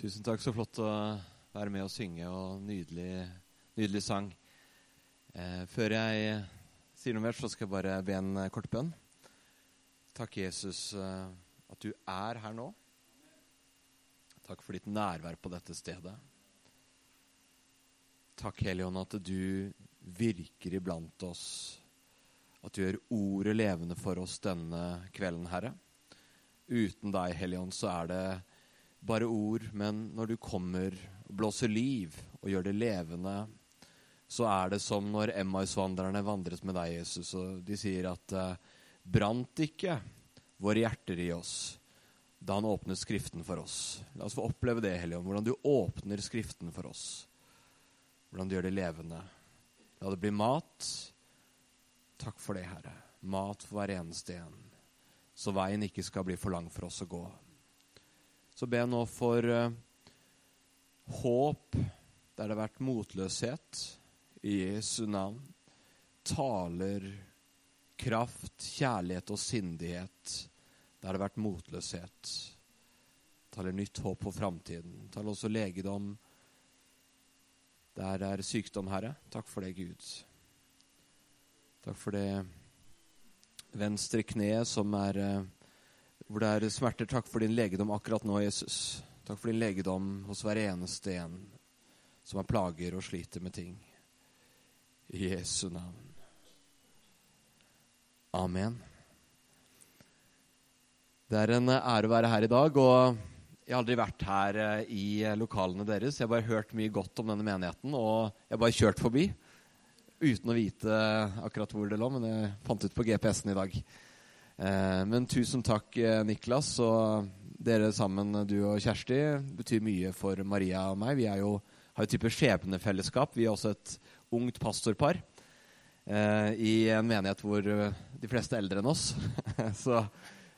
Tusen takk. Så flott å være med og synge, og nydelig, nydelig sang. Eh, før jeg sier noe mer, så skal jeg bare be en kort bønn. Takk, Jesus, eh, at du er her nå. Takk for ditt nærvær på dette stedet. Takk, Helion, at du virker iblant oss. At du gjør ordet levende for oss denne kvelden, Herre. Uten deg, Helion, så er det bare ord, men når du kommer og blåser liv og gjør det levende, så er det som når Emmaus-vandrerne vandret med deg, Jesus, og de sier at eh, brant ikke våre hjerter i oss da han åpnet Skriften for oss. La oss få oppleve det, Helligånd, hvordan du åpner Skriften for oss. Hvordan du gjør det levende. La det bli mat. Takk for det, Herre. Mat for hver eneste en. Så veien ikke skal bli for lang for oss å gå. Så ber jeg nå for uh, håp der det har vært motløshet. I Jesu navn. Taler kraft, kjærlighet og sindighet der det har vært motløshet. Taler nytt håp for framtiden. Taler også legedom der er sykdom, Herre. Takk for det, Gud. Takk for det venstre kneet som er eh, Hvor det er smerter. Takk for din legedom akkurat nå, Jesus. Takk for din legedom hos hver eneste en som har plager og sliter med ting. I Jesu navn. Amen. Det er en ære å være her i dag. og jeg har aldri vært her eh, i lokalene deres. Jeg har bare hørt mye godt om denne menigheten, og jeg har bare kjørt forbi uten å vite akkurat hvor det lå, men jeg fant ut på GPS-en i dag. Eh, men tusen takk, Niklas, og dere sammen, du og Kjersti, betyr mye for Maria og meg. Vi jo, har jo type skjebnefellesskap. Vi er også et ungt pastorpar i en menighet hvor de fleste er eldre enn oss. så,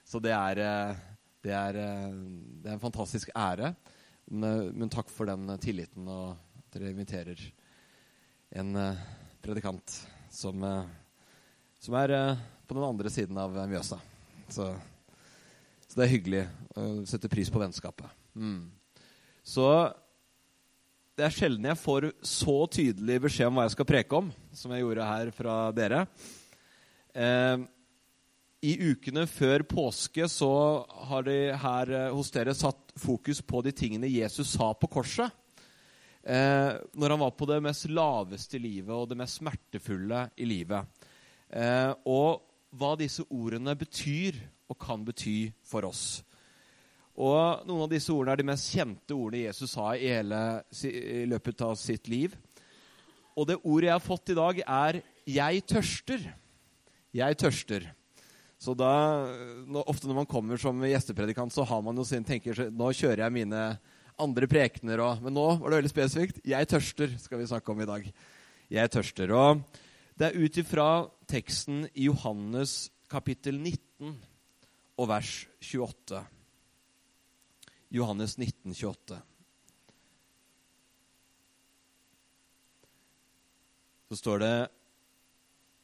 så det er det er, eh, det er, en fantastisk ære. Men, men, takk for den tilliten og at dere inviterer en predikant som, som er på den andre siden av Mjøsa. Så, så, det er hyggelig å sette pris på vennskapet. Mm. Så det er sjelden jeg får så tydelig beskjed om hva jeg skal preke om, som jeg gjorde her fra dere. Eh, i ukene før påske så har de her eh, hos dere satt fokus på de tingene Jesus sa på korset. Eh, når han var på det mest laveste i livet og det mest smertefulle i livet. Eh, og hva disse ordene betyr og kan bety for oss. Og Noen av disse ordene er de mest kjente ordene Jesus sa i, hele, i løpet av sitt liv. Og det ordet jeg har fått i dag, er 'jeg tørster'. Jeg tørster. Så da, ofte når man kommer som gjestepredikant, så har man jo sin tenker nå kjører jeg mine andre prekener og Men nå var det veldig spesifikt. 'Jeg tørster' skal vi snakke om i dag. Jeg tørster. Og det er ut ifra teksten i Johannes kapittel 19 og vers 28. Johannes 19, 28. Så står det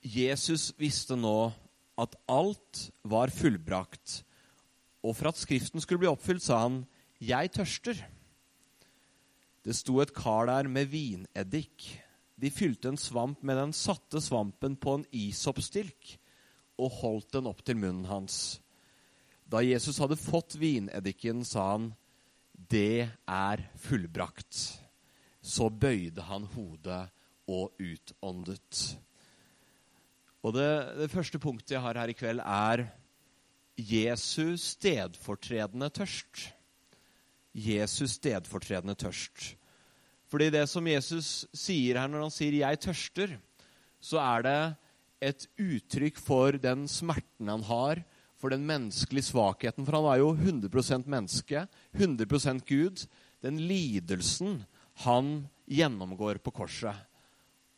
Jesus visste nå at alt var fullbrakt. Og for at Skriften skulle bli oppfylt, sa han, 'Jeg tørster'. Det sto et kar der med vineddik. De fylte en svamp med den satte svampen på en isoppstilk og holdt den opp til munnen hans. Da Jesus hadde fått vineddiken, sa han, 'Det er fullbrakt'. Så bøyde han hodet og utåndet. Og det, det, første punktet jeg har her i kveld, er Jesus stedfortredende tørst. Jesus stedfortredende tørst. Fordi det som Jesus sier her når han sier 'jeg tørster', så er det et uttrykk for den smerten han har, for den menneskelige svakheten. For han var jo 100 menneske, 100 Gud. Den lidelsen han gjennomgår på korset.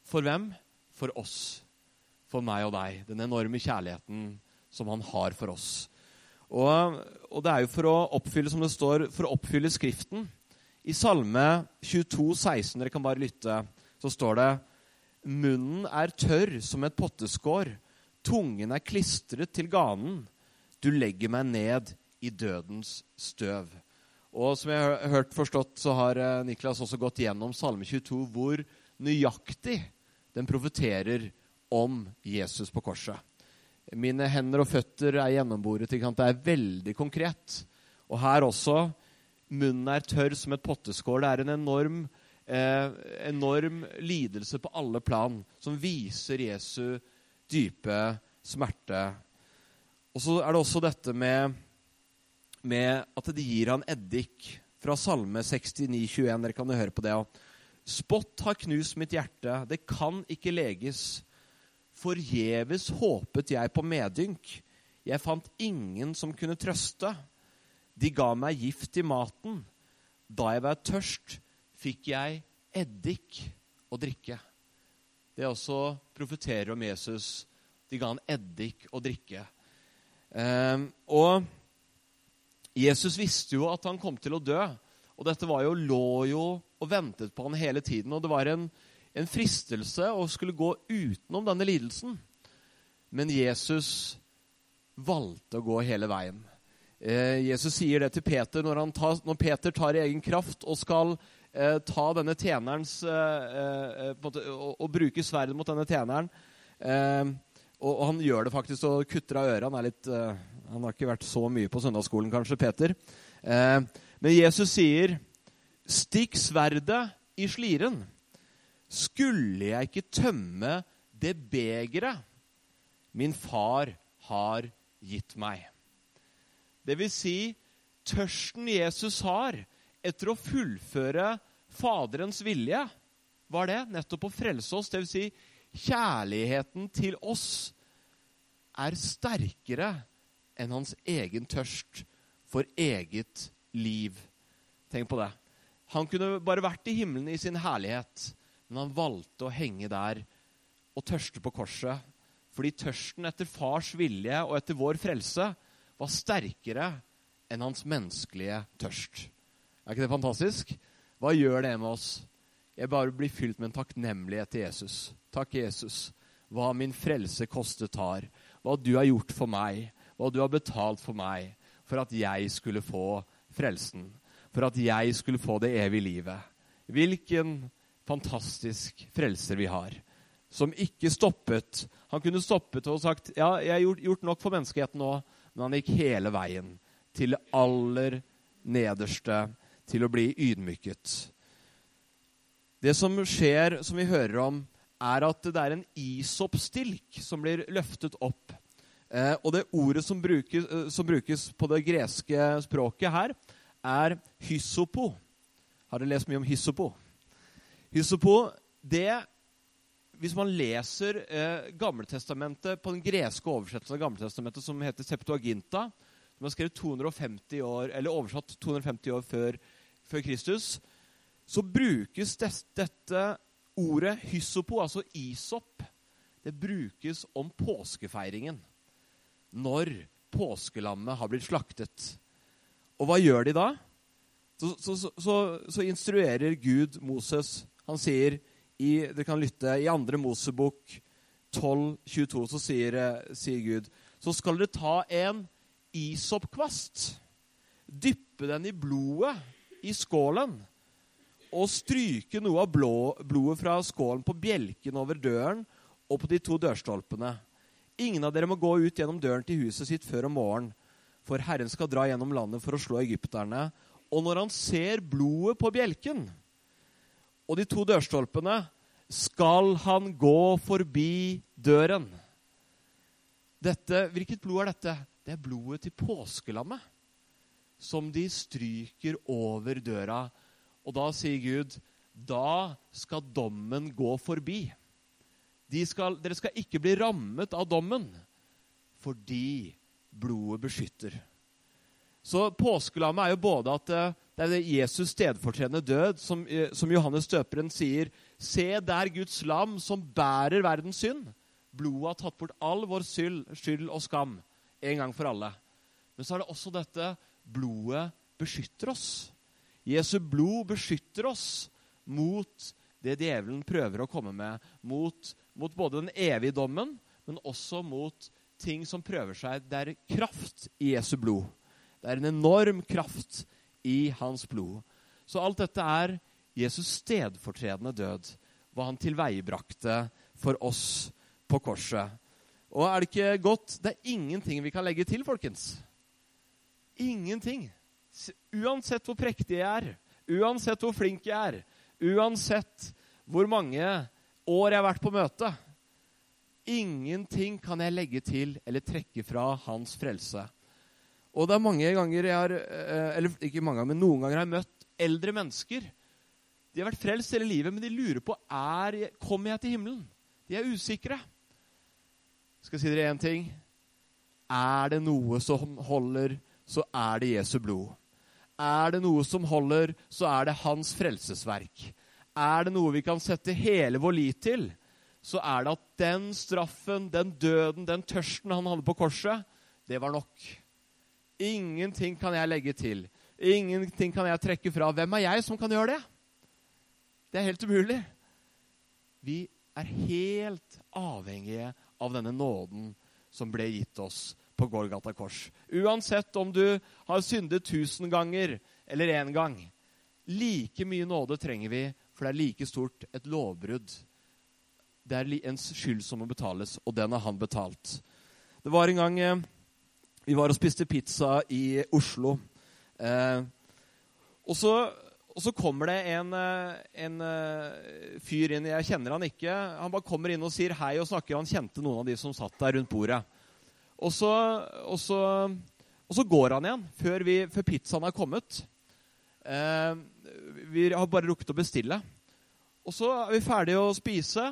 For hvem? For oss for meg og deg. Den enorme kjærligheten som han har for oss. Og, og, det er jo for å oppfylle som det står, for å oppfylle Skriften. I Salme 22, 16, dere kan bare lytte, så står det Munnen er tørr som et potteskår. Tungen er klistret til ganen. Du legger meg ned i dødens støv. Og som jeg har hørt forstått, så har eh, Niklas også gått gjennom Salme 22, hvor nøyaktig den profeterer om Jesus på korset. Mine hender og føtter er gjennomboret. Det er veldig konkret. Og her også munnen er tørr som et potteskår. Det er en enorm, eh, enorm lidelse på alle plan som viser Jesu dype smerte. Og så er det også dette med, med at de gir han eddik. Fra Salme 69, 21. Dere kan jo høre på det. Spott har knust mitt hjerte. Det kan ikke leges. Forgjeves håpet jeg på medynk. Jeg fant ingen som kunne trøste. De ga meg gift i maten. Da jeg var tørst, fikk jeg eddik å drikke. Det er også profeterer om Jesus. De ga han eddik å drikke. Um, og Jesus visste jo at han kom til å dø. Og dette var jo, lå jo og ventet på han hele tiden. Og det var en, en fristelse å skulle gå utenom denne lidelsen. Men Jesus valgte å gå hele veien. Eh, Jesus sier det til Peter når, tar, når, Peter tar i egen kraft og skal eh, ta denne tjenerens eh, måte, og, og, bruke sverdet mot denne tjeneren. Og, og, han gjør det faktisk og kutter av øret. Han, litt, eh, han har ikke vært så mye på søndagsskolen, kanskje, Peter. men Jesus sier, 'Stikk sverdet i sliren.' Skulle jeg ikke tømme det begeret min far har gitt meg? Det vil si, tørsten Jesus har etter å fullføre Faderens vilje, var det nettopp å frelse oss. Det vil si, kjærligheten til oss er sterkere enn hans egen tørst for eget liv. Tenk på det. Han kunne bare vært i himmelen i sin herlighet, men han valgte å henge der og tørste på korset. Fordi tørsten etter fars vilje og etter vår frelse var sterkere enn hans menneskelige tørst. Er ikke det fantastisk? Hva gjør det med oss? Jeg bare blir fylt med en takknemlighet til Jesus. Takk, Jesus, hva min frelse kostet har. Hva du har gjort for meg. Hva du har betalt for meg for at jeg skulle få frelsen. For at jeg skulle få det evige livet. Hvilken fantastisk frelser vi har. Som ikke stoppet. Han kunne stoppet og sagt ja, jeg har gjort, gjort nok for menneskeheten nå men han gikk hele veien. Til det aller nederste, til å bli ydmyket. Det som skjer, som vi hører om, er at det er en isopstilk som blir løftet opp. Eh, og det ordet som brukes, eh, som brukes, på det greske språket her, er hysopo. Har dere lest mye om hysopo? Hysopo, det hvis man leser eh, Gammeltestamentet på den greske oversettelsen av Gammeltestamentet, som heter Septuaginta, som er skrevet 250 år, eller oversatt 250 år før, før Kristus, så brukes des, dette ordet hysopo, altså isop, det brukes om påskefeiringen. Når påskelammet har blitt slaktet. Og hva gjør de da? Så, så, så, så instruerer Gud Moses. Han sier i, dere kan lytte, i andre Mosebok 12, 22 så sier, eh, sier Gud så skal dere ta en isoppkvast, dyppe den i blodet i skålen og stryke noe av blå, blodet fra skålen på bjelken over døren og på de to dørstolpene. Ingen av dere må gå ut gjennom døren til huset sitt før om morgenen, for Herren skal dra gjennom landet for å slå egypterne. Og når han ser blodet på bjelken, og de to dørstolpene skal han gå forbi døren. Dette, hvilket blod er dette? Det er blodet til påskelammet. Som de stryker over døra. Og da sier Gud, da skal dommen gå forbi. De skal, dere skal ikke bli rammet av dommen, fordi blodet beskytter. Så påskelammet er jo både at eh, det er Jesus stedfortredende død, som, eh, som Johannes døperen sier. Se der Guds lam som bærer verdens synd. Blodet har tatt bort all vår skyld og skam en gang for alle. Men så er det også dette blodet beskytter oss. Jesu blod beskytter oss mot det djevelen prøver å komme med. Mot, mot både den evige dommen, men også mot ting som prøver seg. Det er kraft i Jesu blod. Det er en enorm kraft i hans blod. Så alt dette er Jesus stedfortredende død, hva han tilveiebrakte for oss på korset. Og er det ikke godt? Det er ingenting vi kan legge til, folkens. Ingenting. Uansett hvor prektig jeg er, uansett hvor flink jeg er, uansett hvor mange år jeg har vært på møte Ingenting kan jeg legge til eller trekke fra hans frelse. Og det er mange ganger jeg har eh, Eller ikke mange ganger, men noen ganger har jeg møtt eldre mennesker. De har vært frelst hele livet, men de lurer på er, kommer jeg til himmelen. De er usikre. Skal jeg si dere én ting? Er det noe som holder, så er det Jesu blod. Er det noe som holder, så er det hans frelsesverk. Er det noe vi kan sette hele vår lit til, så er det at den straffen, den døden, den tørsten han hadde på korset, det var nok. Ingenting kan jeg legge til. Ingenting kan jeg trekke fra. Hvem er jeg som kan gjøre det? Det er helt umulig. Vi er helt avhengige av denne nåden som ble gitt oss på Golgata kors. Uansett om du har syndet tusen ganger eller én gang. Like mye nåde trenger vi, for det er like stort et lovbrudd. Det er en skyld som må betales, og den har han betalt. Det var en gang eh, vi var og spiste pizza i Oslo. Eh, og, så, og, så, kommer det en, eh, en uh, fyr inn. Jeg kjenner han ikke. Han bare kommer inn og sier hei og snakker. Han kjente noen av de som satt der rundt bordet. Og så, og så, og så går han igjen før, vi, før pizzaen er kommet. Eh, vi har bare rukket å bestille. Og så er vi ferdige å spise,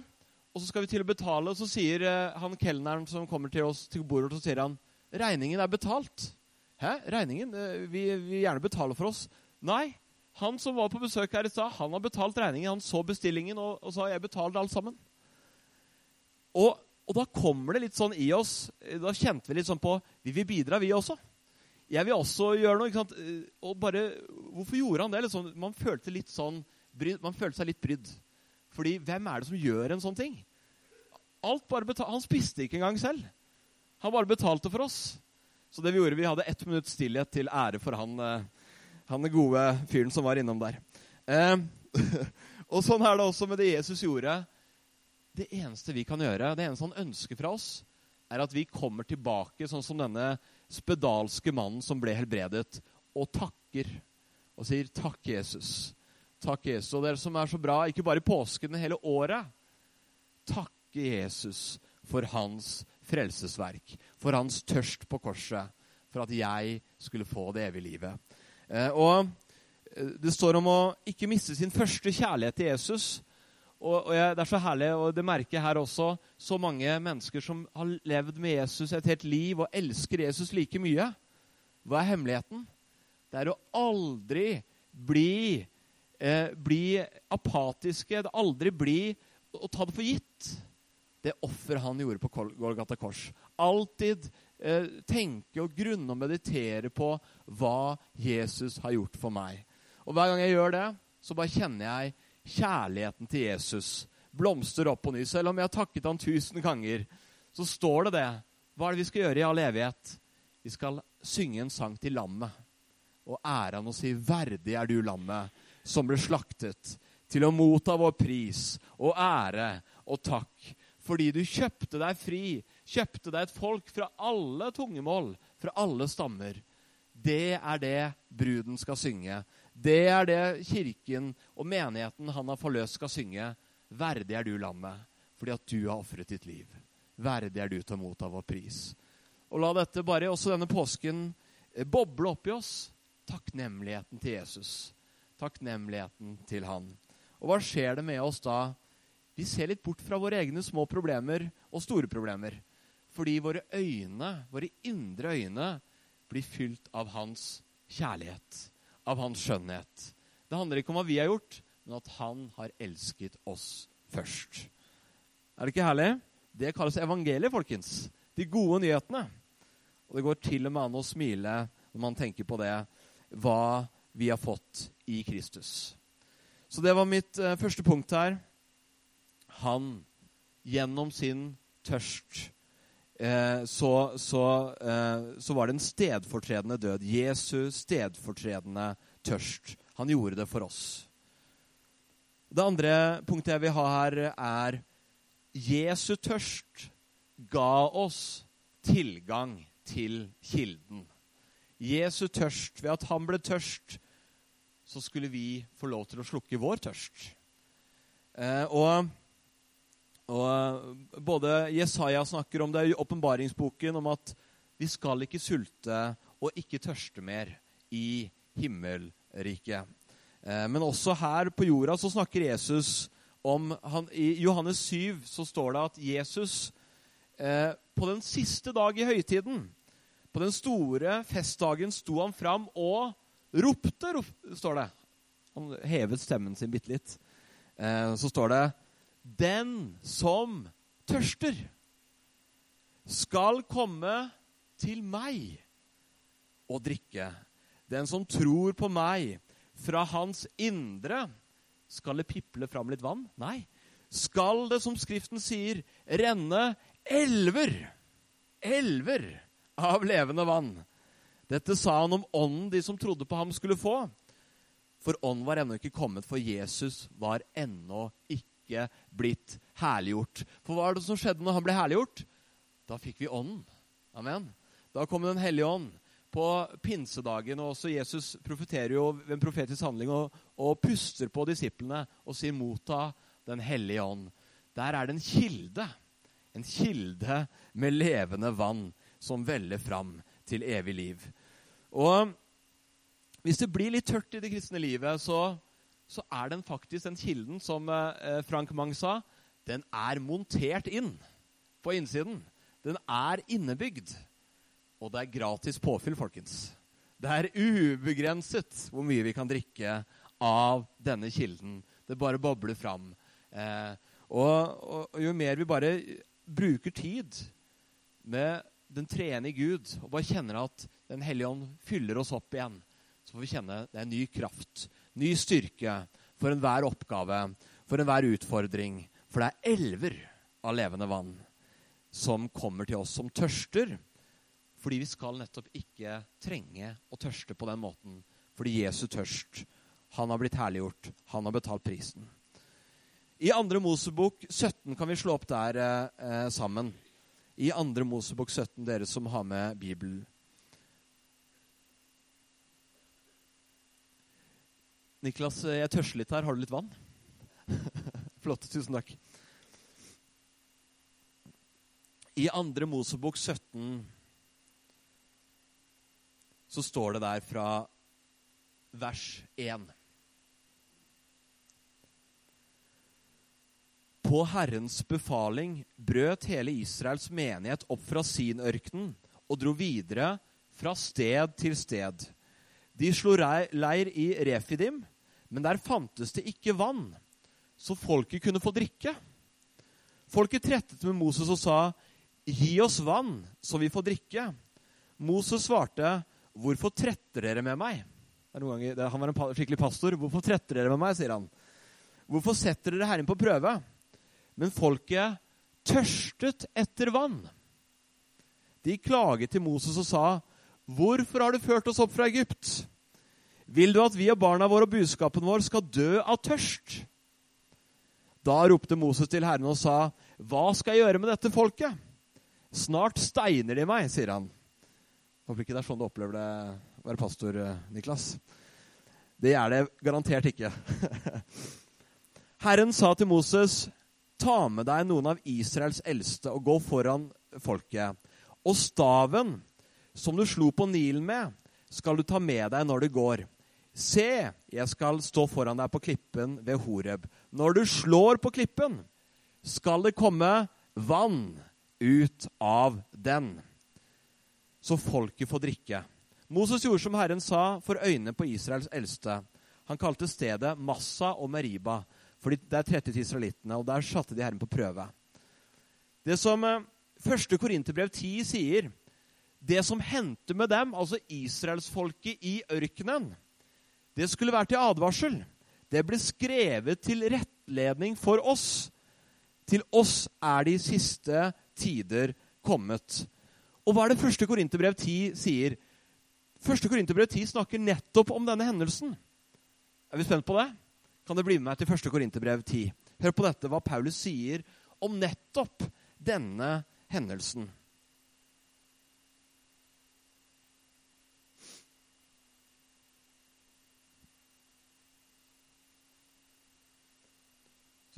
og så skal vi til å betale. Og så sier eh, han kelneren som kommer til oss til bordet, så sier han regningen er betalt. Hæ? Regningen? Eh, vi vil gjerne betale for oss. Nei. Han som var på besøk her i stad, han har betalt regningen. Han så bestillingen og, og sa jeg betaler alt sammen. Og, og, da kommer det litt sånn i oss Da kjente vi litt sånn på Vi vil bidra, vi også. Jeg vil også gjøre noe. ikke sant? Og bare, Hvorfor gjorde han det? Liksom, man følte litt sånn man følte seg litt brydd. Fordi hvem er det som gjør en sånn ting? Alt bare betal Han spiste ikke engang selv. Han bare betalte for oss. Så det vi gjorde, vi hadde ett minutts stillhet til ære for han, eh, han gode fyren som var innom der. Eh, og sånn er det også med det Jesus gjorde. Det eneste vi kan gjøre, det eneste han ønsker fra oss, er at vi kommer tilbake sånn som denne spedalske mannen som ble helbredet, og takker. Og sier 'Takk, Jesus'. Takk, Jesus. Og dere som er så bra, ikke bare i påsken, men hele året. Takke Jesus for hans frelsesverk, for hans tørst på korset, for at jeg skulle få det evige livet. Eh, og eh, Det står om å ikke miste sin første kjærlighet til Jesus. Og, og jeg, Det er så herlig, og det merker jeg her også, så mange mennesker som har levd med Jesus et helt liv og elsker Jesus like mye. Hva er hemmeligheten? Det er å aldri bli, eh, bli apatiske, det aldri bli å ta det for gitt det offer han gjorde på Golgata kors. Alltid eh, tenke og grunne og meditere på hva Jesus har gjort for meg. Og Hver gang jeg gjør det, så bare kjenner jeg kjærligheten til Jesus blomster opp på ny. Selv om jeg har takket han tusen ganger, så står det det. Hva er det vi skal gjøre i all evighet? Vi skal synge en sang til lammet og ære han og si 'Verdig er du, lammet, som ble slaktet', til å motta vår pris og ære og takk fordi du kjøpte deg fri, kjøpte deg et folk fra alle tungemål, fra alle stammer. Det er det bruden skal synge. Det er det kirken og menigheten han har forløst, skal synge. Verdig er du, landet, fordi at du har ofret ditt liv. Verdig er du til å motta vår pris. Og la dette bare også denne påsken eh, boble opp i oss. Takknemligheten til Jesus. Takknemligheten til han. Og hva skjer det med oss da vi ser litt bort fra våre egne små problemer og store problemer. Fordi våre øyne, våre indre øyne, blir fylt av hans kjærlighet, av hans skjønnhet. Det handler ikke om hva vi har gjort, men at han har elsket oss først. Er det ikke herlig? Det kalles evangeliet, folkens. De gode nyhetene. Og det går til og med an å smile når man tenker på det, hva vi har fått i Kristus. Så det var mitt uh, første punkt her han gjennom sin tørst eh, så, så, eh, så, var det en stedfortredende død. Jesu stedfortredende tørst. Han gjorde det for oss. Det andre punktet jeg vil ha her, er Jesu tørst ga oss tilgang til kilden. Jesu tørst, ved at han ble tørst, så skulle vi få lov til å slukke vår tørst. Eh, og, og både Jesaja snakker om det i åpenbaringsboken, om at vi skal ikke sulte og ikke tørste mer i himmelriket. Eh, men også her på jorda så snakker Jesus om han, I Johannes 7 så står det at Jesus eh, på den siste dag i høytiden, på den store festdagen, sto han fram og ropte, står det. Han hevet stemmen sin bitte litt. Eh, så står det Den som tørster, skal komme til meg og drikke. Den som tror på meg, fra hans indre skal det piple fram litt vann? Nei. Skal det, som Skriften sier, renne elver, elver av levende vann? Dette sa han om ånden de som trodde på ham, skulle få. For ånden var ennå ikke kommet, for Jesus var ennå ikke blitt herliggjort. For hva er det som skjedde når han ble herliggjort? Da fikk vi ånden. Amen. Da kom Den hellige ånd på pinsedagen. og også Jesus profeterer jo ved en profetisk handling og, og puster på disiplene og sier 'motta Den hellige ånd'. Der er det en kilde. En kilde med levende vann som veller fram til evig liv. Og hvis det blir litt tørt i det kristne livet, så, så er den faktisk den kilden, som eh, Frank Mang sa, den er montert inn på innsiden. Den er innebygd. Og det er gratis påfyll, folkens. Det er ubegrenset hvor mye vi kan drikke av denne kilden. Det bare bobler fram. Eh, og, og, jo mer vi bare bruker tid med den treende Gud, og bare kjenner at Den hellige ånd fyller oss opp igjen, så får vi kjenne det er ny kraft, ny styrke for enhver oppgave, for enhver utfordring. For det er elver av levende vann som kommer til oss som tørster fordi vi skal nettopp ikke trenge å tørste på den måten. Fordi Jesu tørst, han har blitt herliggjort. Han har betalt prisen. I 2. Mosebok 17 kan vi slå opp der eh, sammen. I 2. Mosebok 17, dere som har med Bibelen. Niklas, eh, jeg tørster litt her. Har du litt vann? Flott. Tusen takk. I 2. Mosebok 17 så står det der fra vers 1. På Herrens befaling brøt hele Israels menighet opp fra sin ørken og dro videre fra sted til sted. De slo leir i Refidim, men der fantes det ikke vann, så folket kunne få drikke. Folket trettet med Moses og sa, 'Gi oss vann, så vi får drikke.' Moses svarte, 'Hvorfor tretter dere med meg?' Ganger, han var en skikkelig pastor. 'Hvorfor tretter dere med meg?' sier han. 'Hvorfor setter dere Herren på prøve?' Men folket tørstet etter vann. De klaget til Moses og sa, 'Hvorfor har du ført oss opp fra Egypt?' 'Vil du at vi og barna våre og buskapen vår skal dø av tørst?' Da ropte Moses til Herren og sa, 'Hva skal jeg gjøre med dette folket?' 'Snart steiner de meg', sier han. Håper ikke det er sånn du opplever det å være pastor, Niklas. Det er det garantert ikke. Herren sa til Moses, ta med deg noen av Israels eldste og gå foran folket. Og staven som du slo på Nilen med, skal du ta med deg når du går. Se, jeg skal stå foran deg på klippen ved Horeb. Når du slår på klippen, skal det komme vann ut av den så folket får drikke. Moses gjorde som Herren sa, for øynene på Israels eldste. Han kalte stedet Massa og Meriba, for der trettet israelittene, og der satte de Herren på prøve. Det som eh, første Korinterbrev 10 sier, det som hendte med dem, altså israelsfolket i ørkenen, det skulle være til advarsel. Det ble skrevet til rettledning for oss. Til oss er de siste tider kommet. Og hva er det første Korinterbrev 10 sier? Første Korinterbrev 10 snakker nettopp om denne hendelsen. Er vi spent på det? Kan dere bli med meg til første Korinterbrev 10? Hør på dette, hva Paulus sier om nettopp denne hendelsen.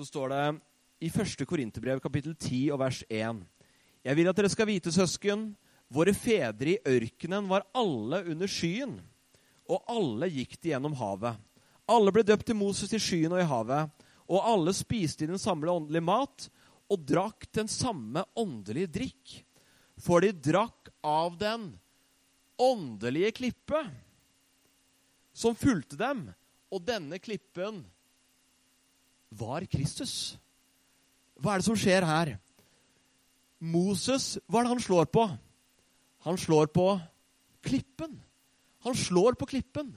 Så står det i 1. Korinterbrev kapittel 10 og vers 1. Jeg vil at dere skal vite, søsken, Våre fedre i ørkenen var alle under skyen, og alle gikk de gjennom havet. Alle ble døpt til Moses i skyen og i havet, og alle spiste i den samme åndelige mat og drakk den samme åndelige drikk. For de drakk av den åndelige klippe som fulgte dem, og denne klippen var Kristus. Hva er det som skjer her? Moses, hva er det han slår på? Han slår på klippen. Han slår på klippen.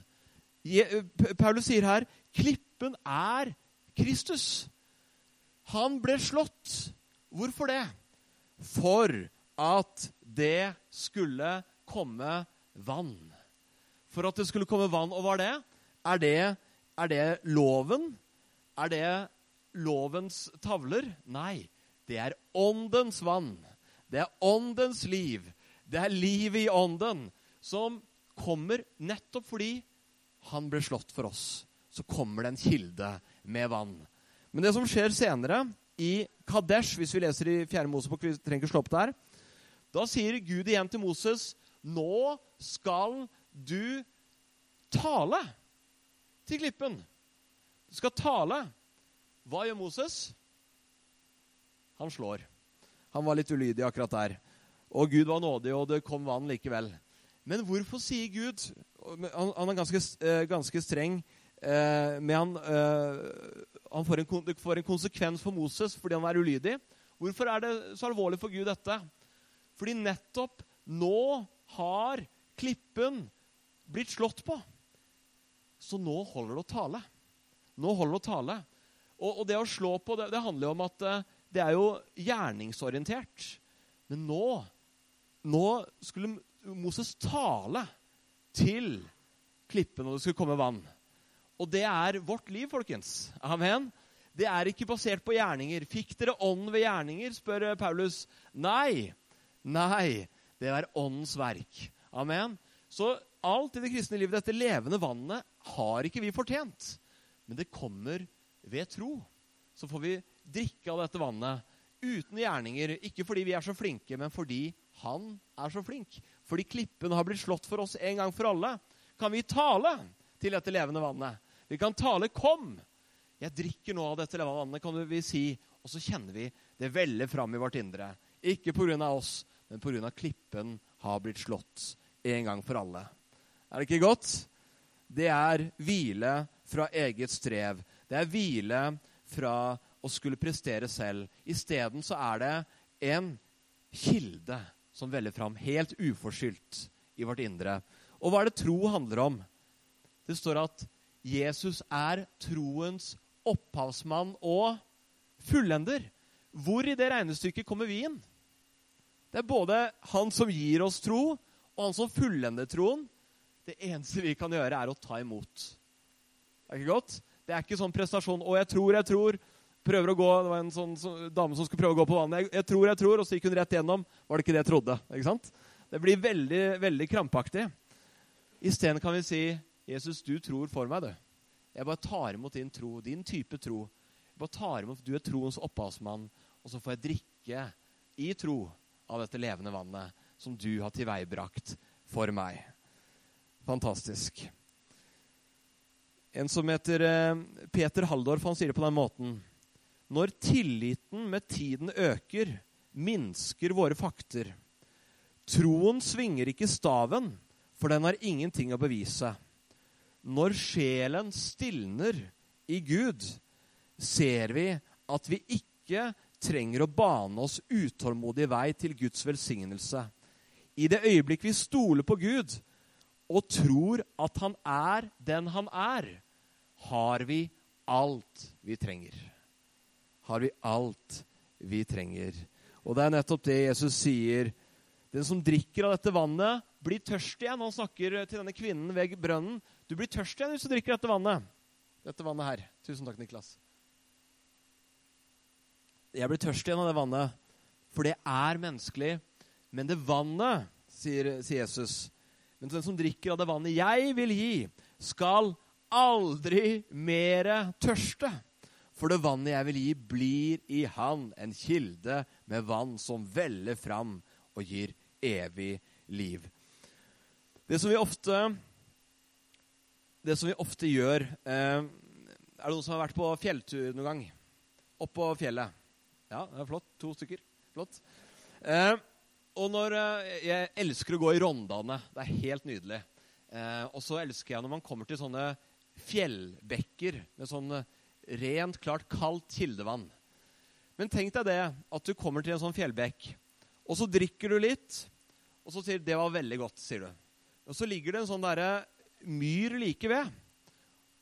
Paulus sier her klippen er Kristus. Han ble slått. Hvorfor det? For at det skulle komme vann. For at det skulle komme vann. Og hva er det? Er det, er det loven? Er det lovens tavler? Nei, det er åndens vann. Det er åndens liv. Det er livet i ånden som kommer nettopp fordi han ble slått for oss. Så kommer det en kilde med vann. Men det som skjer senere, i Kadesh, hvis vi leser i 4. Mosebok, vi trenger ikke slå opp der, da sier Gud igjen til Moses, 'Nå skal du tale til klippen.' Skal tale. Hva gjør Moses? Han slår. Han var litt ulydig akkurat der. Og Gud var nådig, og det kom vann likevel. Men hvorfor sier Gud Han, han er ganske, eh, ganske streng. Eh, men han, eh, han får, en, får en konsekvens for Moses fordi han er ulydig. Hvorfor er det så alvorlig for Gud, dette? Fordi nettopp nå har klippen blitt slått på. Så nå holder det å tale. Nå holder det å tale. Og, og det å slå på, det, det handler jo om at det er jo gjerningsorientert. Men nå nå skulle Moses tale til klippen, og det skulle komme vann. Og det er vårt liv, folkens. Amen. Det er ikke basert på gjerninger. Fikk dere ånd ved gjerninger, spør Paulus. Nei. Nei. Det er åndens verk. Amen. Så alt i det kristne livet, dette levende vannet, har ikke vi fortjent. Men det kommer ved tro. Så får vi drikke av dette vannet uten gjerninger. Ikke fordi vi er så flinke, men fordi han er så flink. Fordi klippen har blitt slått for oss en gang for alle. Kan vi tale til dette levende vannet? Vi kan tale 'Kom'. Jeg drikker nå av dette levende vannet, kan vi si. Og så kjenner vi det veller fram i vårt indre. Ikke pga. oss, men pga. klippen har blitt slått en gang for alle. Er det ikke godt? Det er hvile fra eget strev. Det er hvile fra å skulle prestere selv. Isteden så er det en kilde som veller fram helt uforskyldt i vårt indre. Og hva er det tro handler om? Det står at Jesus er troens opphavsmann og fullender. Hvor i det regnestykket kommer vi inn? Det er både han som gir oss tro, og han som fullender troen. Det eneste vi kan gjøre, er å ta imot. Det er ikke godt? Det er ikke sånn prestasjon 'Å, jeg tror, jeg tror' prøver å gå, Det var en sånn, så, dame som skulle prøve å gå på vannet. Jeg, jeg, tror, jeg tror, og så gikk hun rett gjennom. Var det ikke det jeg trodde? Ikke sant? Det blir veldig, veldig krampaktig. Isteden kan vi si, 'Jesus, du tror for meg, du.' Jeg bare tar imot din tro, din type tro. Jeg bare tar imot, Du er troens opphavsmann, og så får jeg drikke i tro av dette levende vannet som du har tilveiebrakt for meg. Fantastisk. En som heter eh, Peter Halldorf, han sier det på den måten. Når tilliten med tiden øker, minsker våre fakter. Troen svinger ikke staven, for den har ingenting å bevise. Når sjelen stilner i Gud, ser vi at vi ikke trenger å bane oss utålmodig vei til Guds velsignelse. I det øyeblikk vi stoler på Gud og tror at Han er den Han er, har vi alt vi trenger har vi alt vi trenger. Og det er nettopp det Jesus sier. Den som drikker av dette vannet, blir tørst igjen. Han snakker til denne kvinnen ved brønnen. Du blir tørst igjen hvis du drikker dette vannet. Dette vannet her. Tusen takk, Niklas. Jeg blir tørst igjen av det vannet, for det er menneskelig. Men det vannet, sier, sier Jesus, men den som drikker av det vannet jeg vil gi, skal aldri mere tørste. For det vannet jeg vil gi, blir i han en kilde med vann som veller fram og gir evig liv. Det som vi ofte, som vi ofte gjør eh, Er det noen som har vært på fjelltur noen gang? Opp på fjellet. Ja, det er flott. To stykker. Flott. Eh, og når eh, Jeg elsker å gå i Rondane. Det er helt nydelig. Eh, og så elsker jeg når man kommer til sånne fjellbekker med sånn eh, rent, klart kaldt kildevann. Men tenk deg det, at du kommer til en sånn fjellbekk, og så drikker du litt, og så sier du 'det var veldig godt', sier du. Og så ligger det en sånn derre myr like ved.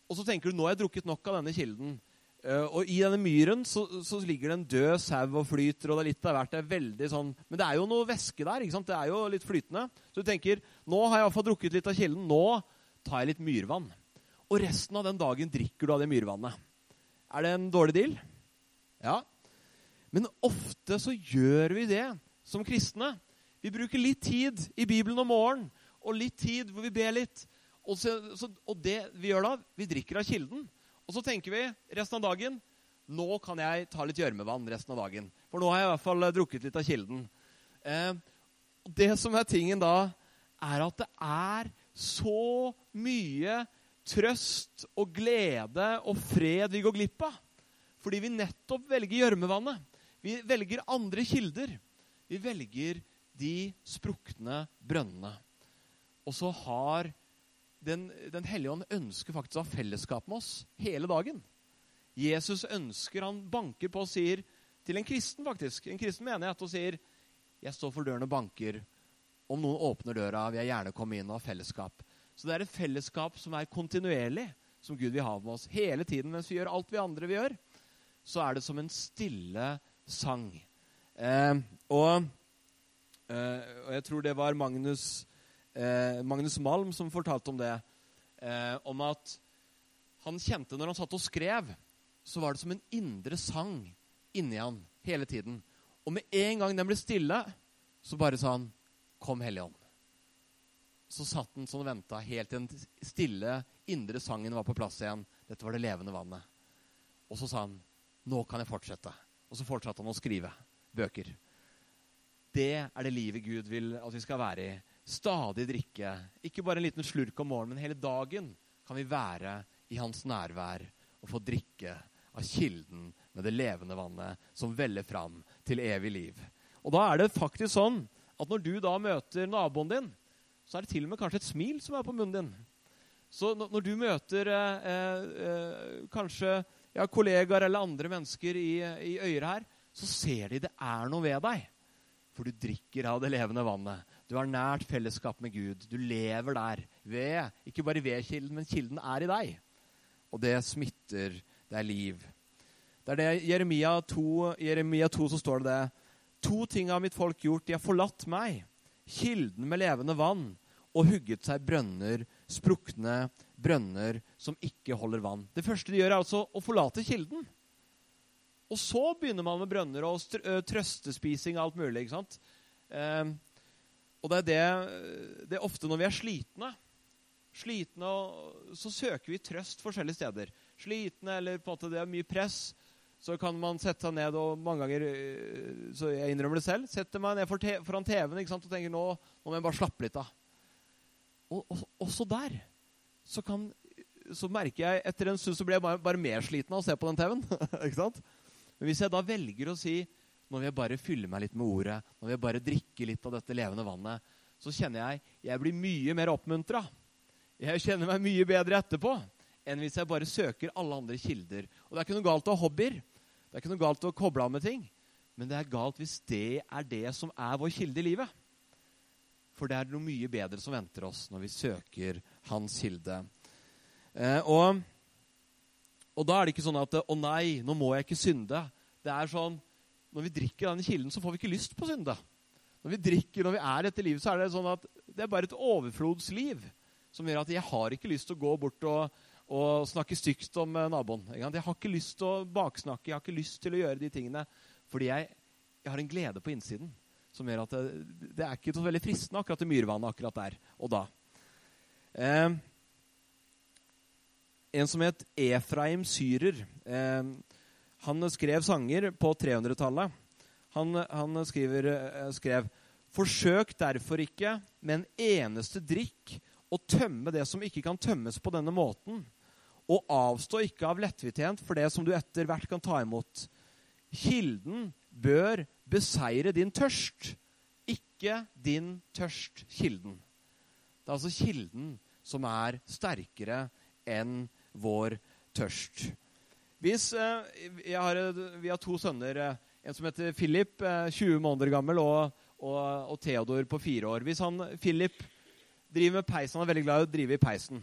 Og så tenker du 'nå har jeg drukket nok av denne kilden'. Uh, og i denne myren så, så, ligger det en død sau og flyter, og det er litt av hvert. Det er veldig sånn, Men det er jo noe væske der. ikke sant? Det er jo litt flytende. Så du tenker nå har jeg iallfall drukket litt av kilden. Nå tar jeg litt myrvann. Og resten av den dagen drikker du av det myrvannet. Er det en dårlig deal? Ja. Men ofte så gjør vi det som kristne. Vi bruker litt tid i Bibelen om morgenen og litt tid hvor vi ber litt. Og, så, så, og det vi gjør da, vi drikker av kilden. Og så tenker vi resten av dagen nå kan jeg ta litt gjørmevann resten av dagen. For nå har jeg i hvert fall eh, drukket litt av kilden. Eh, det som er tingen da, er at det er så mye trøst og glede og fred vi går glipp av. Fordi vi nettopp velger gjørmevannet. Vi velger andre kilder. Vi velger de sprukne brønnene. Og så har den, den hellige ånd ønsker faktisk å ha fellesskap med oss hele dagen. Jesus ønsker, han banker på og sier til en kristen faktisk, en kristen menighet og sier jeg står for døren og banker. Om noen åpner døra, vil jeg gjerne komme inn og ha fellesskap. Så det er et fellesskap som er kontinuerlig, som Gud vil ha med oss hele tiden. Mens vi gjør alt vi andre vi gjør, så er det som en stille sang. Eh, og, eh, og jeg tror det var Magnus eh, Magnus Malm som fortalte om det. Eh, om at han kjente når han satt og skrev, så var det som en indre sang inni han hele tiden. Og med en gang den ble stille, så bare sa han 'Kom, Hellige Ånd'. Så satt han sånn og venta helt til den stille, indre sangen var på plass igjen. Dette var det levende vannet. Og så sa han 'Nå kan jeg fortsette'. Og så fortsatte han å skrive bøker. Det er det livet Gud vil at vi skal være i stadig drikke. Ikke bare en liten slurk om morgenen, men hele dagen kan vi være i hans nærvær og få drikke av kilden med det levende vannet som veller fram til evig liv. Og da er det faktisk sånn at når du da møter naboen din, så er det til og med kanskje et smil som er på munnen din. Så når du møter eh, eh, kanskje ja, kollegaer eller andre mennesker i, i øyre her, så ser de det er noe ved deg. For du drikker av det levende vannet. Du har nært fellesskap med Gud. Du lever der. Ved, ikke bare ved kilden, men kilden er i deg. Og det smitter. Er liv. Det er det Jeremia 2, Jeremia 2 så står det det. To ting har mitt folk gjort. De har forlatt meg, kilden med levende vann, og hugget seg brønner, sprukne brønner som ikke holder vann. Det første de gjør, er altså å forlate kilden. Og så begynner man med brønner og trøstespising og alt mulig. ikke sant? Eh, og det er det, det er ofte når vi er slitne. Slitne, så søker vi trøst forskjellige steder. Slitne eller på en måte det er mye press. Så kan man sette seg ned og mange ganger øh, så jeg innrømmer det selv, setter meg ned foran TV-en og tenker nå, nå må jeg bare slappe litt av. Og, og, også der så, kan, så merker jeg etter en stund så blir jeg bare, bare mer sliten av å se på den TV-en. Men hvis jeg da velger å si når jeg bare fyller meg litt med ordet, når jeg bare drikker litt av dette levende vannet, så kjenner jeg jeg blir mye mer oppmuntra. Jeg kjenner meg mye bedre etterpå enn hvis jeg bare søker alle andre kilder. Og Det er ikke noe galt å ha hobbyer. Det er ikke noe galt å koble av med ting. Men det er galt hvis det er det som er vår kilde i livet. For det er noe mye bedre som venter oss når vi søker hans kilde. Eh, og, og da er det ikke sånn at 'Å nei, nå må jeg ikke synde'. Det er sånn når vi drikker denne kilden, så får vi ikke lyst på synde. Når vi drikker, når vi er etter livet, så er det sånn at det er bare et overflodsliv som gjør at jeg har ikke lyst til å gå bort og, og snakke stygt om eh, naboen. Jeg har ikke lyst til å baksnakke, jeg har ikke lyst til å gjøre de tingene. Fordi jeg, jeg har en glede på innsiden som gjør at det, det er ikke så veldig fristende akkurat i myrvannet akkurat der og da. Eh, en som het Efraim Syrer. Eh, han skrev sanger på 300-tallet. Han, han skriver, eh, skrev Forsøk derfor ikke med en eneste drikk å tømme det som ikke kan tømmes på denne måten. Og avstå ikke av lettvittighet for det som du etter hvert kan ta imot. Kilden bør beseire din tørst, ikke din tørst kilden. Det er altså kilden som er sterkere enn vår tørst. Hvis, eh, har, vi har to sønner. Eh, en som heter Philip, 20 eh, måneder gammel, og, og, og Theodor på fire år. Hvis han, Philip driver med peisen, han er veldig glad i å drive i peisen,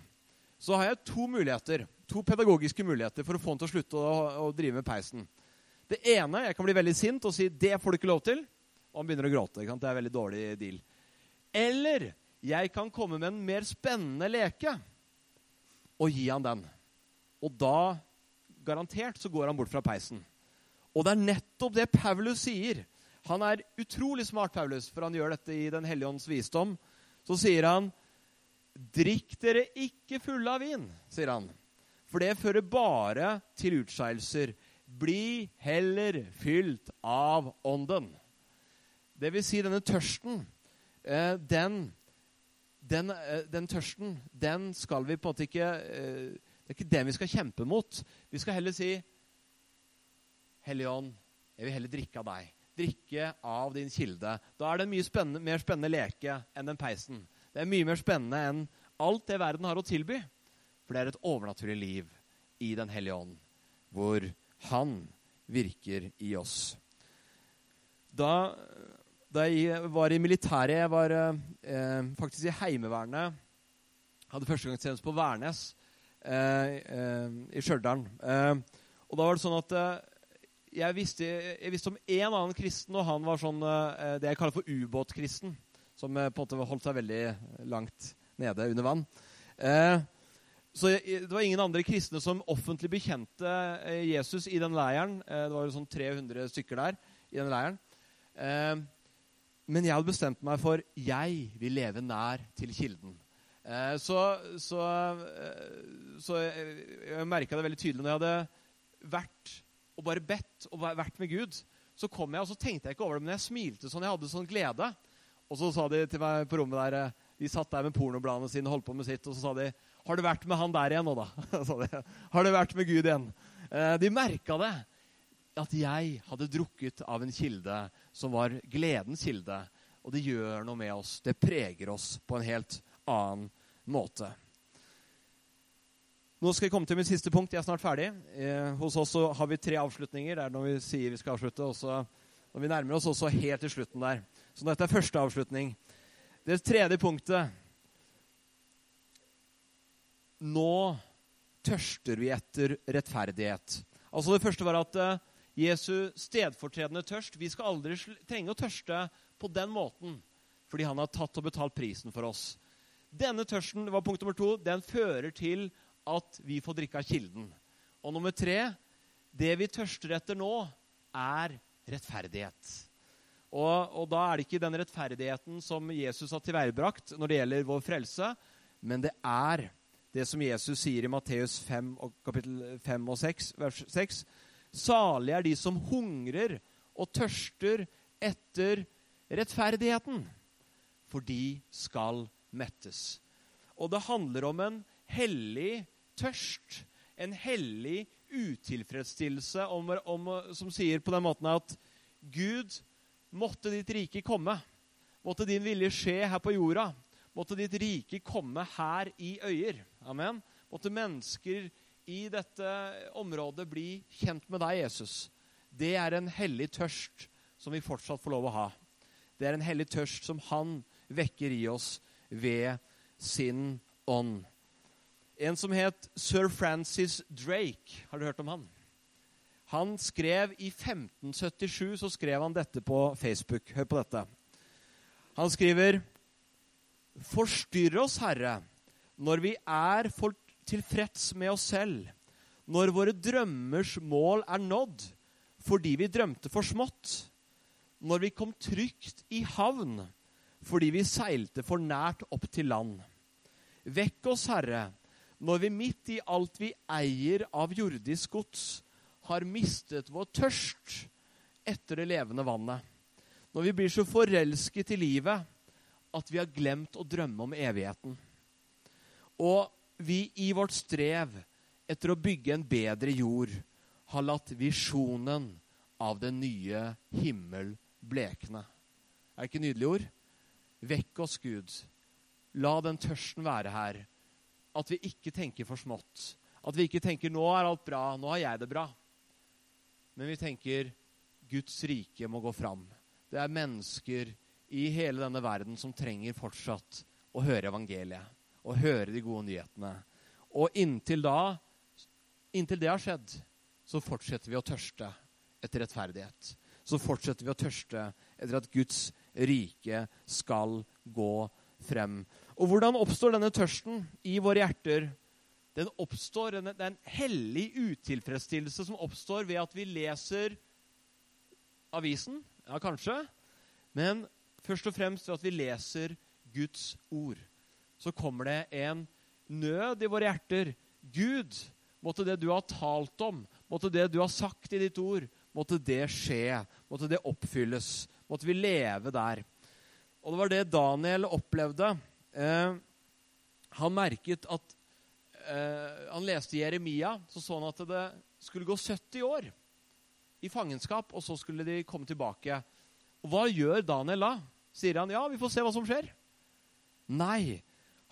så har jeg to muligheter, to pedagogiske muligheter for å få han til å slutte å, å drive med peisen. Det ene Jeg kan bli veldig sint og si 'det får du ikke lov til', og han begynner å gråte. Det er en veldig dårlig deal. Eller jeg kan komme med en mer spennende leke og gi han den. Og da, garantert, så går han bort fra peisen. Og det er nettopp det Paulus sier. Han er utrolig smart, Paulus, for han gjør dette i Den hellige ånds visdom. Så sier han, 'Drikk dere ikke fulle av vin', sier han. For det fører bare til utskeielser. Bli heller fylt av Ånden. Det vil si, denne tørsten, eh, den, den, eh, den tørsten, den skal vi på en måte ikke eh, Det er ikke den vi skal kjempe mot. Vi skal heller si Hellige Ånd, jeg vil heller drikke av deg. Drikke av din kilde. Da er det en mye spennende, mer spennende leke enn den peisen. Det er mye mer spennende enn alt det verden har å tilby. For det er et overnaturlig liv i Den hellige ånd, hvor han virker i oss. Da, da jeg var i militæret, jeg var eh, faktisk i Heimevernet Hadde førstegangstjeneste på Værnes eh, eh, i Stjørdal. Eh, og da var det sånn at eh, jeg visste, jeg, visste, om én annen kristen, og han var sånn eh, det jeg kaller for ubåtkristen. Som på en måte holdt seg veldig langt nede under vann. Eh, så Det var ingen andre kristne som offentlig bekjente eh, Jesus i den leiren. Eh, det var jo sånn 300 stykker der i den leiren. Eh, men jeg hadde bestemt meg for jeg vil leve nær til kilden. Så, så, så jeg merka det veldig tydelig når jeg hadde vært og bare bedt og vært med Gud. Så kom jeg, og så tenkte jeg ikke over det, men jeg smilte sånn. Jeg hadde sånn glede. Og så sa de til meg på rommet der De satt der med pornobladene sine og holdt på med sitt, og så sa de har du vært med han der igjen nå, da? Har du vært med Gud igjen? Eh, de merka det. At jeg hadde drukket av en kilde som var gledens kilde. Og det gjør noe med oss. Det preger oss på en helt annen måte. Nå skal jeg komme til mitt siste punkt. Jeg er snart ferdig. Eh, hos oss har vi tre avslutninger. Det er når vi sier vi skal avslutte. Også når vi nærmer oss også helt til slutten der. Så dette er første avslutning. Det tredje punktet nå tørster vi etter rettferdighet. Altså Det første var at uh, Jesu stedfortredende tørst Vi skal aldri trenge å tørste på den måten fordi han har tatt og betalt prisen for oss. Denne tørsten det var punkt nummer to, den fører til at vi får drikke av kilden. Og nummer tre det vi tørster etter nå, er rettferdighet. Og, og da er det ikke den rettferdigheten som Jesus har tilveiebrakt når det gjelder vår frelse, men det er det som Jesus sier i Matteus 5, kapittel 5 og 6, vers 6. Salige er de som hungrer og tørster etter rettferdigheten, for de skal mettes. Og det handler om en hellig tørst, en hellig utilfredsstillelse om, om, som sier på den måten at Gud, måtte ditt rike komme. Måtte din vilje skje her på jorda Måtte ditt rike komme her i øyer. Amen. Måtte mennesker i dette området bli kjent med deg, Jesus. Det er en hellig tørst som vi fortsatt får lov å ha. Det er en hellig tørst som han vekker i oss ved sin ånd. En som het sir Francis Drake. Har du hørt om han? Han skrev I 1577 så skrev han dette på Facebook. Hør på dette. Han skriver Forstyrr oss, Herre, når vi er tilfreds med oss selv, når våre drømmers mål er nådd fordi vi drømte for smått, når vi kom trygt i havn fordi vi seilte for nært opp til land. Vekk oss, Herre, når vi midt i alt vi eier av jordisk gods, har mistet vår tørst etter det levende vannet. Når vi blir så forelsket i livet at vi har glemt å drømme om evigheten. Og vi i vårt strev etter å bygge en bedre jord har latt visjonen av den nye himmel blekne. Er det ikke nydelige ord? Vekk oss, Gud. La den tørsten være her. At vi ikke tenker for smått. At vi ikke tenker 'nå er alt bra, nå har jeg det bra'. Men vi tenker 'Guds rike må gå fram'. Det er mennesker i hele denne verden som trenger fortsatt å høre evangeliet. Og høre de gode nyhetene. Og inntil da, inntil det har skjedd, så fortsetter vi å tørste etter rettferdighet. Så fortsetter vi å tørste etter at Guds rike skal gå frem. Og hvordan oppstår denne tørsten i våre hjerter? Den oppstår, Det er en hellig utilfredsstillelse som oppstår ved at vi leser avisen. Ja, kanskje. Men først og fremst ved at vi leser Guds ord. Så kommer det en nød i våre hjerter. Gud, måtte det du har talt om, måtte det du har sagt i ditt ord, måtte det skje. Måtte det oppfylles. Måtte vi leve der. Og det var det Daniel opplevde. Eh, han merket at eh, Han leste Jeremia, så så han at det skulle gå 70 år i fangenskap, og så skulle de komme tilbake. Og hva gjør Daniel da? Sier han ja, vi får se hva som skjer? Nei.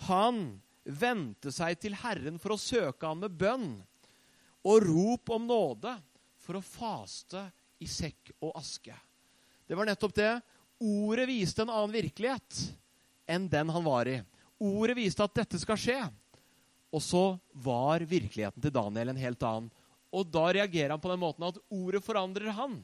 Han vendte seg til Herren for å søke ham med bønn og rop om nåde for å faste i sekk og aske. Det var nettopp det. Ordet viste en annen virkelighet enn den han var i. Ordet viste at dette skal skje. Og så var virkeligheten til Daniel en helt annen. Og da reagerer han på den måten at ordet forandrer han.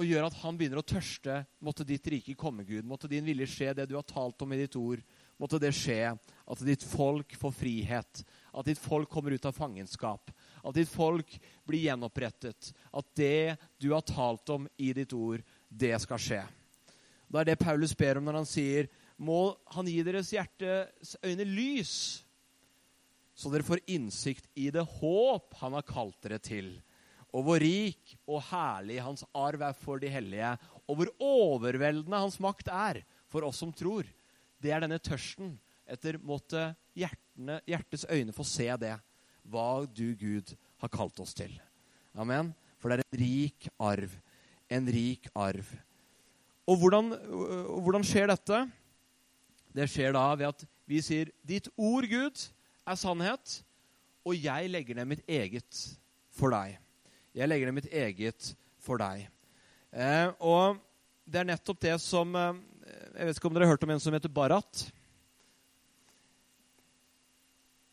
Og gjør at han begynner å tørste. Måtte ditt rike komme, Gud. Måtte din vilje skje, det du har talt om i ditt ord. Måtte det skje. At ditt folk får frihet. At ditt folk kommer ut av fangenskap. At ditt folk blir gjenopprettet. At det du har talt om i ditt ord, det skal skje. Det er det Paulus ber om når han sier må han gi deres hjertes øyne lys, så dere får innsikt i det håp han har kalt dere til, og hvor rik og herlig hans arv er for de hellige, og hvor overveldende hans makt er for oss som tror. Det er denne tørsten etter måtte hjertene, hjertets øyne få se det, hva du, Gud, har kalt oss til. Amen. For det er en rik arv. En rik arv. Og hvordan, hvordan skjer dette? Det skjer da ved at vi sier 'Ditt ord, Gud, er sannhet', og jeg legger ned mitt eget for deg. Jeg legger ned mitt eget for deg. Eh, og det er nettopp det som eh, Jeg vet ikke om dere har hørt om en som heter Barat?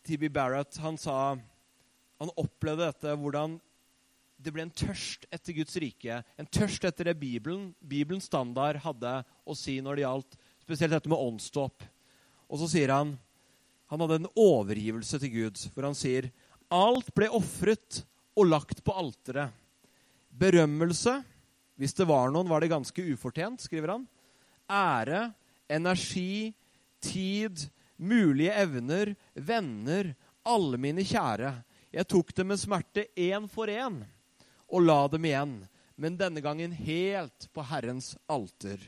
TB Barrett han sa Han opplevde dette, hvordan det ble en tørst etter Guds rike. En tørst etter det Bibelen, Bibelens standard hadde å si når det gjaldt spesielt dette med åndsdåp. Og så sier han Han hadde en overgivelse til Gud, hvor han sier alt ble ofret og lagt på alteret. Berømmelse, hvis det var noen, var det ganske ufortjent, skriver han. Ære, energi, tid, mulige evner, venner, alle mine kjære. Jeg tok dem med smerte én for én og la dem igjen, men denne gangen helt på Herrens alter.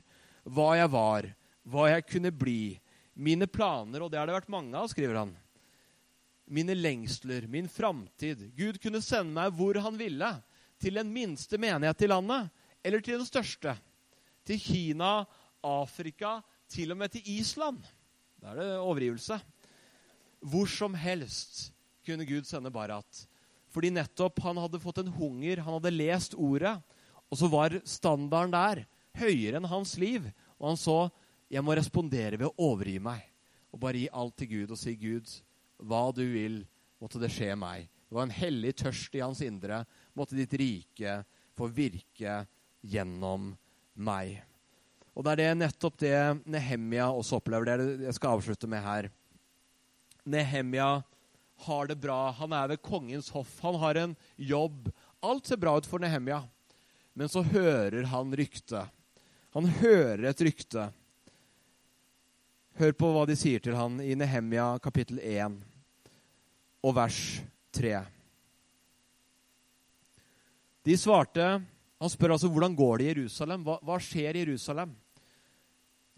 Hva jeg var, hva jeg kunne bli, mine planer, og det har det vært mange av, skriver han. Mine lengsler, min framtid. Gud kunne sende meg hvor han ville. Til den minste menighet i landet, eller til den største. Til Kina, Afrika, til og med til Island. Da er det overgivelse. Hvor som helst kunne Gud sende Barat. Fordi nettopp han hadde fått en hunger, han hadde lest ordet. Og så var standarden der høyere enn hans liv. Og han så jeg må respondere ved å overgi meg. Og bare gi alt til Gud og si, 'Gud, hva du vil, måtte det skje meg.' Det var en hellig tørst i hans indre. Måtte ditt rike få virke gjennom meg. Og det er det nettopp det Nehemia også opplever. Det er det jeg skal avslutte med her. Nehemia har det bra. Han er ved kongens hoff. Han har en jobb. Alt ser bra ut for Nehemia. Men så hører han ryktet. Han hører et rykte. Hør på hva de sier til han i Nehemia kapittel 1 og vers 3. De svarte Han spør altså hvordan går det i Jerusalem. Hva, hva skjer i Jerusalem?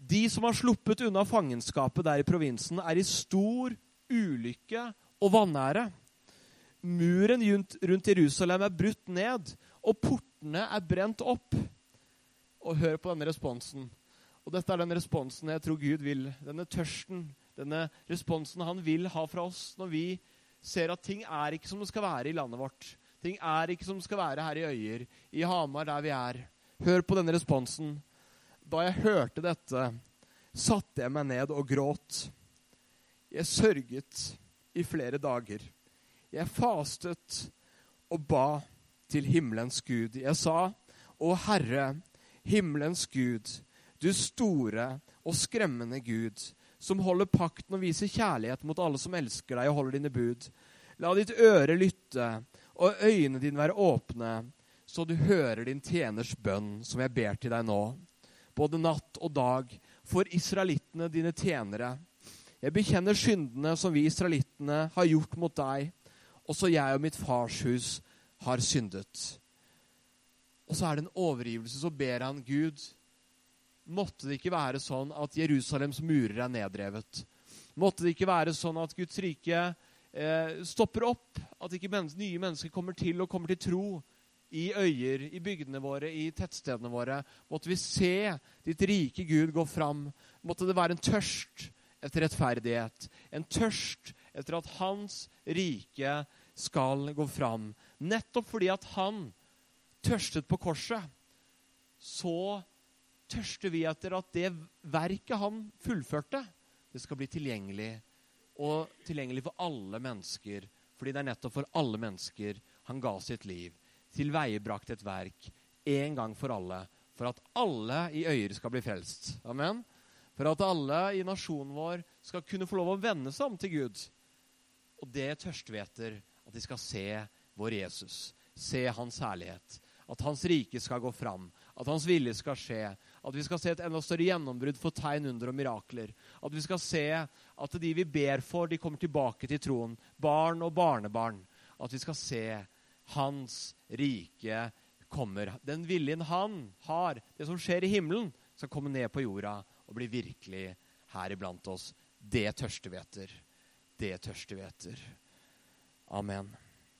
De som har sluppet unna fangenskapet der i provinsen, er i stor ulykke og vanære. Muren rundt Jerusalem er brutt ned, og portene er brent opp. Og hør på denne responsen. Og dette er den responsen jeg tror Gud vil. Denne tørsten, denne responsen han vil ha fra oss når vi ser at ting er ikke som det skal være i landet vårt. Ting er ikke som det skal være her i Øyer, i Hamar, der vi er. Hør på denne responsen. Da jeg hørte dette, satte jeg meg ned og gråt. Jeg sørget i flere dager. Jeg fastet og ba til himmelens Gud. Jeg sa, Å Herre, himmelens Gud, du store og skremmende Gud, som holder pakten og viser kjærlighet mot alle som elsker deg og holder dine bud. La ditt øre lytte og øynene dine være åpne, så du hører din tjeners bønn, som jeg ber til deg nå, både natt og dag, for israelittene dine tjenere. Jeg bekjenner syndene som vi israelittene har gjort mot deg, også jeg og mitt fars hus har syndet. Og så er det en overgivelse. Så ber han Gud Måtte det ikke være sånn at Jerusalems murer er nedrevet. Måtte det ikke være sånn at Guds rike eh, stopper opp. At ikke mennesker, nye mennesker kommer til og kommer til tro i øyer, i bygdene våre, i tettstedene våre. Måtte vi se ditt rike Gud gå fram. Måtte det være en tørst etter rettferdighet. En tørst etter at Hans rike skal gå fram. Nettopp fordi at han tørstet på korset, så tørster vi etter at det verket han fullførte, det skal bli tilgjengelig. Og tilgjengelig for alle mennesker. Fordi det er nettopp for alle mennesker han ga sitt liv. Tilveiebrakt et verk en gang for alle. For at alle i øyer skal bli frelst. Amen. For at alle i nasjonen vår skal kunne få lov å vende seg om til Gud. Og det tørster vi etter. At de skal se vår Jesus. Se hans herlighet. At hans rike skal gå fram. At hans vilje skal skje. At vi skal se et enda større gjennombrudd for tegn, under og mirakler. At vi skal se at de vi ber for, de kommer tilbake til troen. Barn og barnebarn. At vi skal se hans rike kommer. Den viljen han har, det som skjer i himmelen, skal komme ned på jorda og bli virkelig her iblant oss. Det tørster vi etter. Det tørster vi etter. Amen.